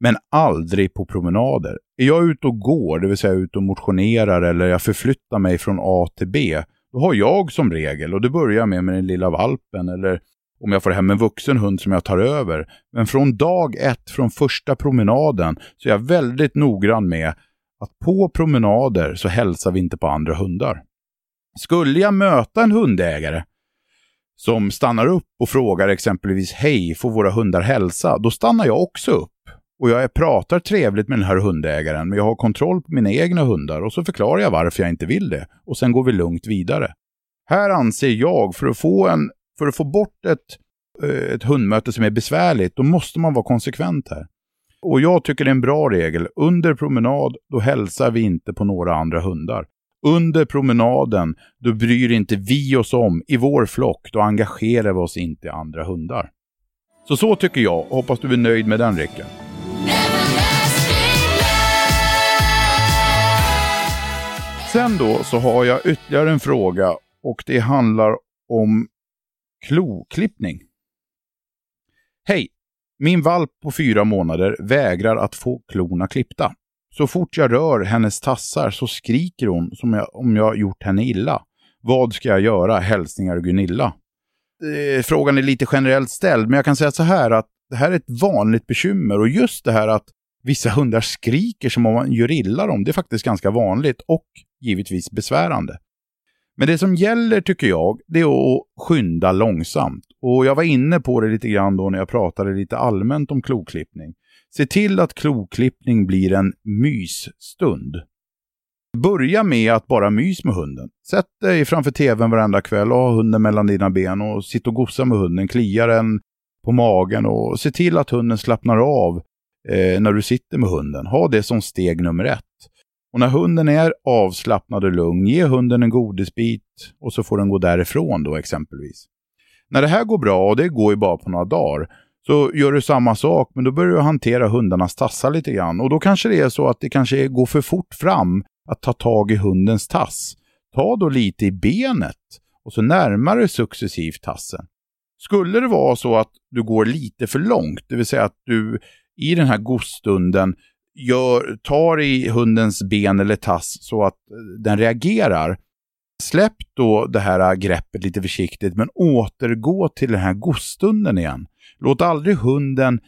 [SPEAKER 1] Men aldrig på promenader. Är jag ute och går, det vill säga ute och motionerar eller jag förflyttar mig från A till B, då har jag som regel, och det börjar med med den lilla valpen eller om jag får hem en vuxen hund som jag tar över. Men från dag ett, från första promenaden, så är jag väldigt noggrann med att på promenader så hälsar vi inte på andra hundar. Skulle jag möta en hundägare som stannar upp och frågar exempelvis hej, får våra hundar hälsa? Då stannar jag också upp. Och jag pratar trevligt med den här hundägaren, men jag har kontroll på mina egna hundar och så förklarar jag varför jag inte vill det. Och sen går vi lugnt vidare. Här anser jag, för att få, en, för att få bort ett, eh, ett hundmöte som är besvärligt, då måste man vara konsekvent här. Och jag tycker det är en bra regel. Under promenad, då hälsar vi inte på några andra hundar. Under promenaden, då bryr inte vi oss om, i vår flock, då engagerar vi oss inte i andra hundar. Så så tycker jag, hoppas du är nöjd med den Rickard. Sen då så har jag ytterligare en fråga och det handlar om kloklippning. Hej! Min valp på fyra månader vägrar att få klorna klippta. Så fort jag rör hennes tassar så skriker hon som jag, om jag gjort henne illa. Vad ska jag göra? Hälsningar Gunilla. Eh, frågan är lite generellt ställd, men jag kan säga så här att det här är ett vanligt bekymmer och just det här att vissa hundar skriker som om man gör illa dem, det är faktiskt ganska vanligt och givetvis besvärande. Men det som gäller tycker jag, det är att skynda långsamt. Och jag var inne på det lite grann då när jag pratade lite allmänt om kloklippning. Se till att kloklippning blir en mysstund. Börja med att bara mys med hunden. Sätt dig framför tvn varenda kväll och ha hunden mellan dina ben och sitt och gossa med hunden, klia den på magen och se till att hunden slappnar av eh, när du sitter med hunden. Ha det som steg nummer ett. Och när hunden är avslappnad och lugn, ge hunden en godisbit och så får den gå därifrån då exempelvis. När det här går bra, och det går ju bara på några dagar, så gör du samma sak, men då börjar du hantera hundarnas tassar lite grann. Och då kanske det är så att det kanske går för fort fram att ta tag i hundens tass. Ta då lite i benet och så närmar du successivt tassen. Skulle det vara så att du går lite för långt, det vill säga att du i den här godstunden gör, tar i hundens ben eller tass så att eh, den reagerar, släpp då det här eh, greppet lite försiktigt men återgå till den här godstunden igen. Låt aldrig hunden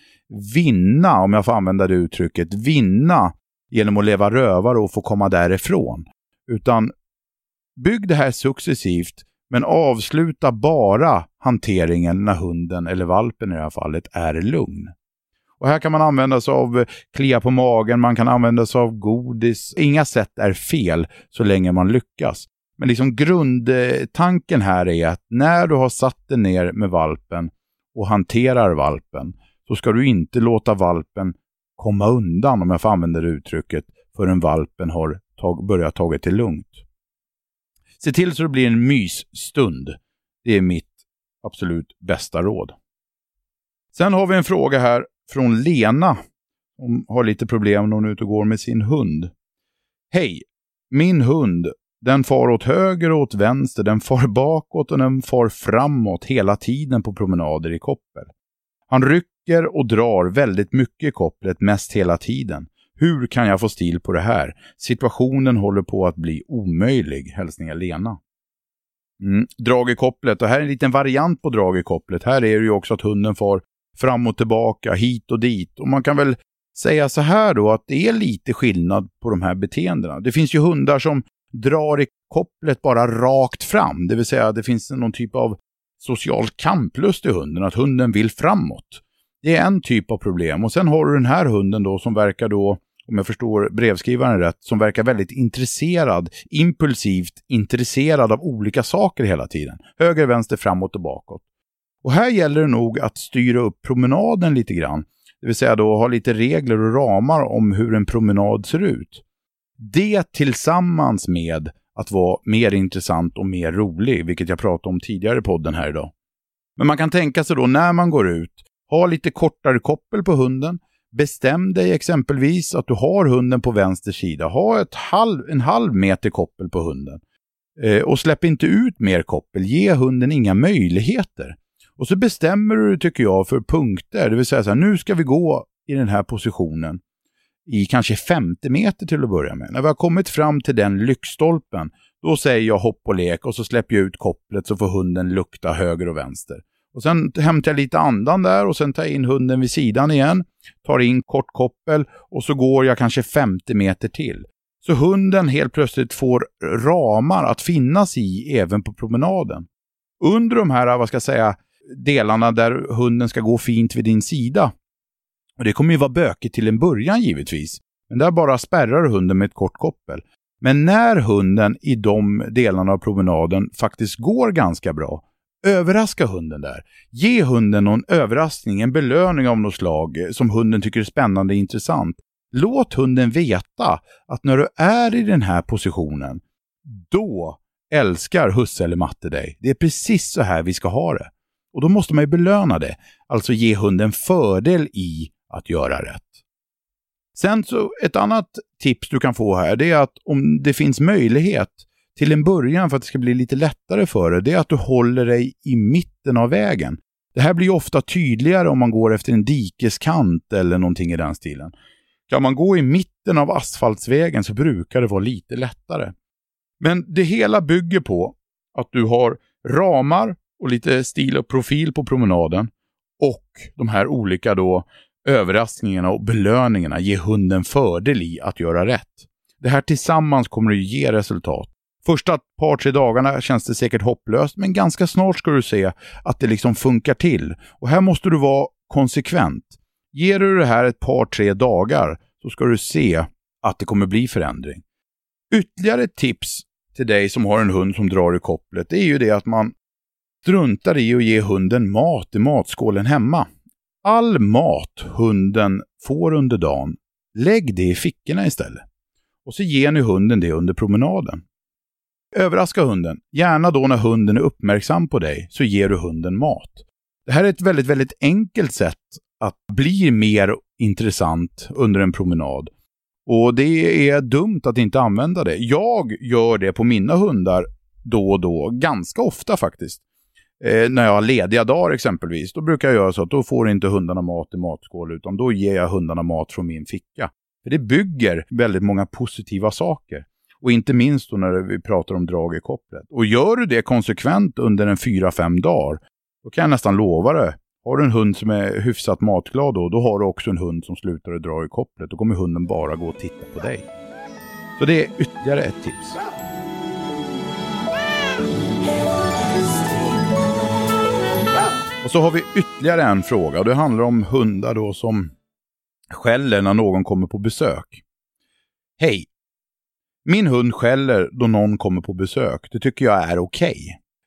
[SPEAKER 1] vinna, om jag får använda det uttrycket, vinna genom att leva rövare och få komma därifrån. Utan bygg det här successivt, men avsluta bara hanteringen när hunden, eller valpen i det här fallet, är lugn. Och här kan man använda sig av klia på magen, man kan använda sig av godis. Inga sätt är fel så länge man lyckas. Men liksom grundtanken här är att när du har satt dig ner med valpen och hanterar valpen så ska du inte låta valpen komma undan, om jag får använda det uttrycket, förrän valpen har tag börjat tagit det lugnt. Se till så det blir en mysstund. Det är mitt absolut bästa råd. Sen har vi en fråga här från Lena. Hon har lite problem när hon är ute och går med sin hund. Hej! Min hund, den far åt höger och åt vänster, den far bakåt och den far framåt hela tiden på promenader i koppel. Han rycker och drar väldigt mycket i kopplet, mest hela tiden. Hur kan jag få stil på det här? Situationen håller på att bli omöjlig. Hälsningar Lena. Mm. Drag i kopplet. Och här är en liten variant på drag i kopplet. Här är det ju också att hunden far fram och tillbaka, hit och dit. Och man kan väl säga så här då att det är lite skillnad på de här beteendena. Det finns ju hundar som drar i kopplet bara rakt fram, det vill säga det finns någon typ av social kamplust i hunden, att hunden vill framåt. Det är en typ av problem och sen har du den här hunden då som verkar då, om jag förstår brevskrivaren rätt, som verkar väldigt intresserad, impulsivt intresserad av olika saker hela tiden. Höger, vänster, framåt och bakåt. Och här gäller det nog att styra upp promenaden lite grann. Det vill säga då ha lite regler och ramar om hur en promenad ser ut. Det tillsammans med att vara mer intressant och mer rolig, vilket jag pratade om tidigare i podden här idag. Men man kan tänka sig då när man går ut, ha lite kortare koppel på hunden. Bestäm dig exempelvis att du har hunden på vänster sida. Ha ett halv, en halv meter koppel på hunden. Eh, och släpp inte ut mer koppel. Ge hunden inga möjligheter. Och så bestämmer du, tycker jag, för punkter. Det vill säga så här, nu ska vi gå i den här positionen i kanske 50 meter till att börja med. När vi har kommit fram till den lyktstolpen, då säger jag hopp och lek och så släpper jag ut kopplet så får hunden lukta höger och vänster. Och sen hämtar jag lite andan där och sen tar jag in hunden vid sidan igen, tar in kort koppel och så går jag kanske 50 meter till. Så hunden helt plötsligt får ramar att finnas i även på promenaden. Under de här, vad ska jag säga, delarna där hunden ska gå fint vid din sida. Och det kommer ju vara bökigt till en början givetvis. Men där bara spärrar hunden med ett kort koppel. Men när hunden i de delarna av promenaden faktiskt går ganska bra, överraska hunden där. Ge hunden någon överraskning, en belöning av något slag som hunden tycker är spännande och intressant. Låt hunden veta att när du är i den här positionen, då älskar husse eller matte dig. Det är precis så här vi ska ha det. Och då måste man ju belöna det, alltså ge hunden fördel i att göra rätt. Sen så ett annat tips du kan få här, det är att om det finns möjlighet till en början för att det ska bli lite lättare för dig, det är att du håller dig i mitten av vägen. Det här blir ofta tydligare om man går efter en dikeskant eller någonting i den stilen. Kan man gå i mitten av asfaltsvägen så brukar det vara lite lättare. Men det hela bygger på att du har ramar och lite stil och profil på promenaden och de här olika då överraskningarna och belöningarna ger hunden fördel i att göra rätt. Det här tillsammans kommer att ge resultat. Första par, tre dagarna känns det säkert hopplöst, men ganska snart ska du se att det liksom funkar till. Och här måste du vara konsekvent. Ger du det här ett par, tre dagar så ska du se att det kommer bli förändring. Ytterligare ett tips till dig som har en hund som drar i kopplet, det är ju det att man struntar i att ge hunden mat i matskålen hemma. All mat hunden får under dagen, lägg det i fickorna istället. Och så ger ni hunden det under promenaden. Överraska hunden. Gärna då när hunden är uppmärksam på dig så ger du hunden mat. Det här är ett väldigt, väldigt enkelt sätt att bli mer intressant under en promenad. Och det är dumt att inte använda det. Jag gör det på mina hundar då och då, ganska ofta faktiskt. Eh, när jag har lediga dagar exempelvis, då brukar jag göra så att då får inte hundarna mat i matskål, utan då ger jag hundarna mat från min ficka. För det bygger väldigt många positiva saker. Och inte minst då när vi pratar om drag i kopplet. Och gör du det konsekvent under en 4-5 dagar, då kan jag nästan lova det. Har du en hund som är hyfsat matglad då, då har du också en hund som slutar att dra i kopplet. Då kommer hunden bara gå och titta på dig. Så det är ytterligare ett tips. Och så har vi ytterligare en fråga och det handlar om hundar då som skäller när någon kommer på besök. Hej! Min hund skäller då någon kommer på besök. Det tycker jag är okej.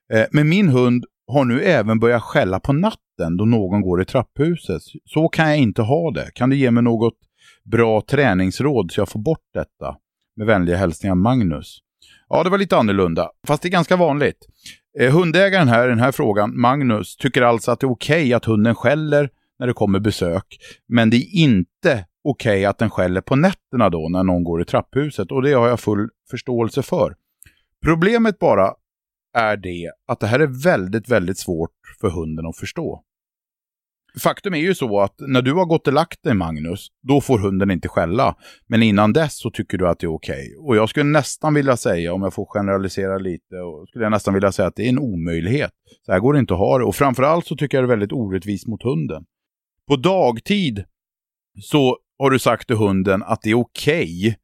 [SPEAKER 1] Okay. Men min hund har nu även börjat skälla på natten då någon går i trapphuset. Så kan jag inte ha det. Kan du ge mig något bra träningsråd så jag får bort detta? Med vänliga hälsningar Magnus. Ja, det var lite annorlunda, fast det är ganska vanligt. Eh, hundägaren här i den här frågan, Magnus, tycker alltså att det är okej okay att hunden skäller när det kommer besök. Men det är inte okej okay att den skäller på nätterna då när någon går i trapphuset och det har jag full förståelse för. Problemet bara är det att det här är väldigt, väldigt svårt för hunden att förstå. Faktum är ju så att när du har gått och lagt dig Magnus, då får hunden inte skälla. Men innan dess så tycker du att det är okej. Okay. Och jag skulle nästan vilja säga, om jag får generalisera lite, och skulle jag nästan vilja säga att det är en omöjlighet. Så här går det inte att ha det. Och framförallt så tycker jag det är väldigt orättvist mot hunden. På dagtid så har du sagt till hunden att det är okej. Okay.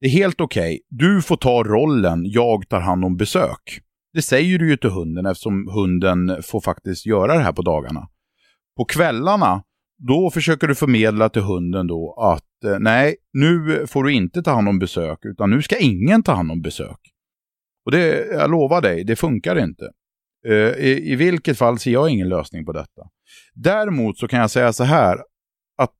[SPEAKER 1] Det är helt okej. Okay. Du får ta rollen, jag tar hand om besök. Det säger du ju till hunden eftersom hunden får faktiskt göra det här på dagarna. På kvällarna, då försöker du förmedla till hunden då att eh, nej, nu får du inte ta hand om besök, utan nu ska ingen ta hand om besök. Och det, jag lovar dig, det funkar inte. Eh, I, I vilket fall ser jag ingen lösning på detta. Däremot så kan jag säga så här, att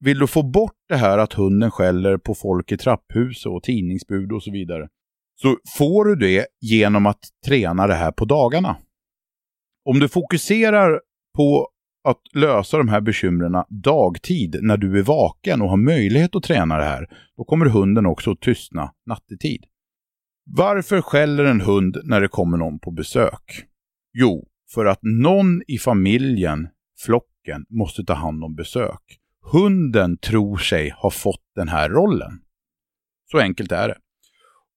[SPEAKER 1] vill du få bort det här att hunden skäller på folk i trapphus och tidningsbud och så vidare, så får du det genom att träna det här på dagarna. Om du fokuserar på att lösa de här bekymren dagtid när du är vaken och har möjlighet att träna det här, då kommer hunden också att tystna nattetid. Varför skäller en hund när det kommer någon på besök? Jo, för att någon i familjen, flocken, måste ta hand om besök. Hunden tror sig ha fått den här rollen. Så enkelt är det.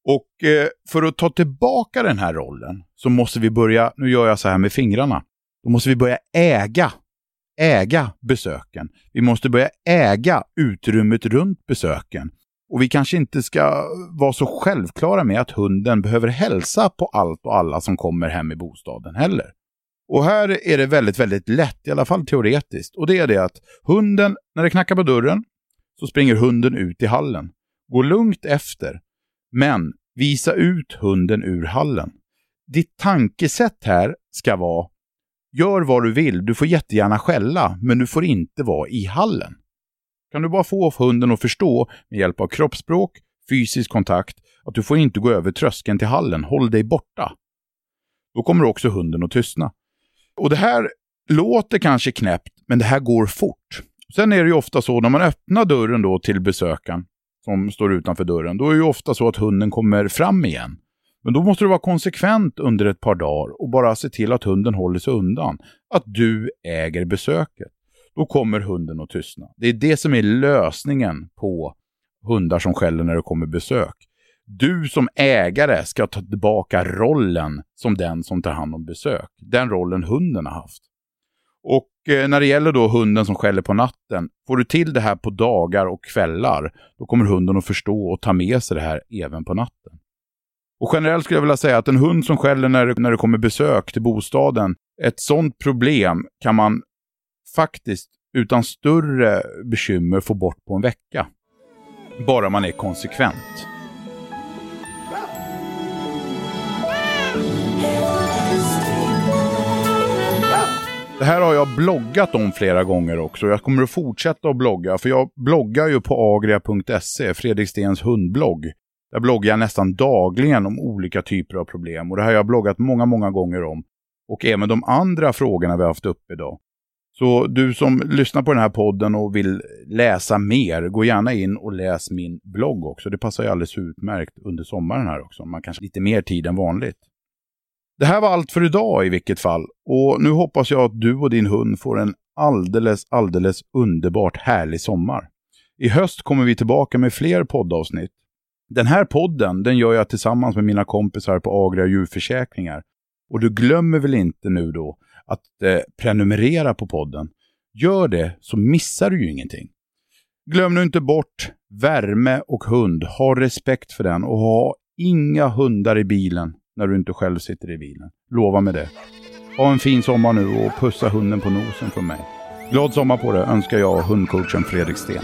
[SPEAKER 1] Och eh, för att ta tillbaka den här rollen så måste vi börja, nu gör jag så här med fingrarna, då måste vi börja äga äga besöken. Vi måste börja äga utrymmet runt besöken. Och vi kanske inte ska vara så självklara med att hunden behöver hälsa på allt och alla som kommer hem i bostaden heller. Och här är det väldigt, väldigt lätt, i alla fall teoretiskt. Och det är det att hunden, när det knackar på dörren, så springer hunden ut i hallen. Gå lugnt efter, men visa ut hunden ur hallen. Ditt tankesätt här ska vara Gör vad du vill, du får jättegärna skälla, men du får inte vara i hallen. Kan du bara få hunden att förstå med hjälp av kroppsspråk, fysisk kontakt, att du får inte gå över tröskeln till hallen, håll dig borta. Då kommer också hunden att tystna. Och det här låter kanske knäppt, men det här går fort. Sen är det ju ofta så när man öppnar dörren då till besökaren som står utanför dörren, då är det ju ofta så att hunden kommer fram igen. Men då måste du vara konsekvent under ett par dagar och bara se till att hunden håller sig undan. Att du äger besöket. då kommer hunden att tystna. Det är det som är lösningen på hundar som skäller när det kommer besök. Du som ägare ska ta tillbaka rollen som den som tar hand om besök. Den rollen hunden har haft. Och eh, när det gäller då hunden som skäller på natten, får du till det här på dagar och kvällar, då kommer hunden att förstå och ta med sig det här även på natten. Och generellt skulle jag vilja säga att en hund som skäller när det, när det kommer besök till bostaden, ett sådant problem kan man faktiskt utan större bekymmer få bort på en vecka. Bara man är konsekvent. Det här har jag bloggat om flera gånger också. Jag kommer att fortsätta att blogga, för jag bloggar ju på agria.se, Fredrik Stens hundblogg. Där bloggar jag nästan dagligen om olika typer av problem och det här har jag bloggat många, många gånger om. Och även de andra frågorna vi har haft uppe idag. Så du som lyssnar på den här podden och vill läsa mer, gå gärna in och läs min blogg också. Det passar ju alldeles utmärkt under sommaren här också. Man kanske har lite mer tid än vanligt. Det här var allt för idag i vilket fall. Och nu hoppas jag att du och din hund får en alldeles, alldeles underbart härlig sommar. I höst kommer vi tillbaka med fler poddavsnitt. Den här podden, den gör jag tillsammans med mina kompisar på Agria djurförsäkringar. Och du glömmer väl inte nu då att eh, prenumerera på podden. Gör det så missar du ju ingenting. Glöm nu inte bort värme och hund. Ha respekt för den och ha inga hundar i bilen när du inte själv sitter i bilen. Lova mig det. Ha en fin sommar nu och pussa hunden på nosen från mig. Glad sommar på dig önskar jag hundcoachen Fredrik Sten.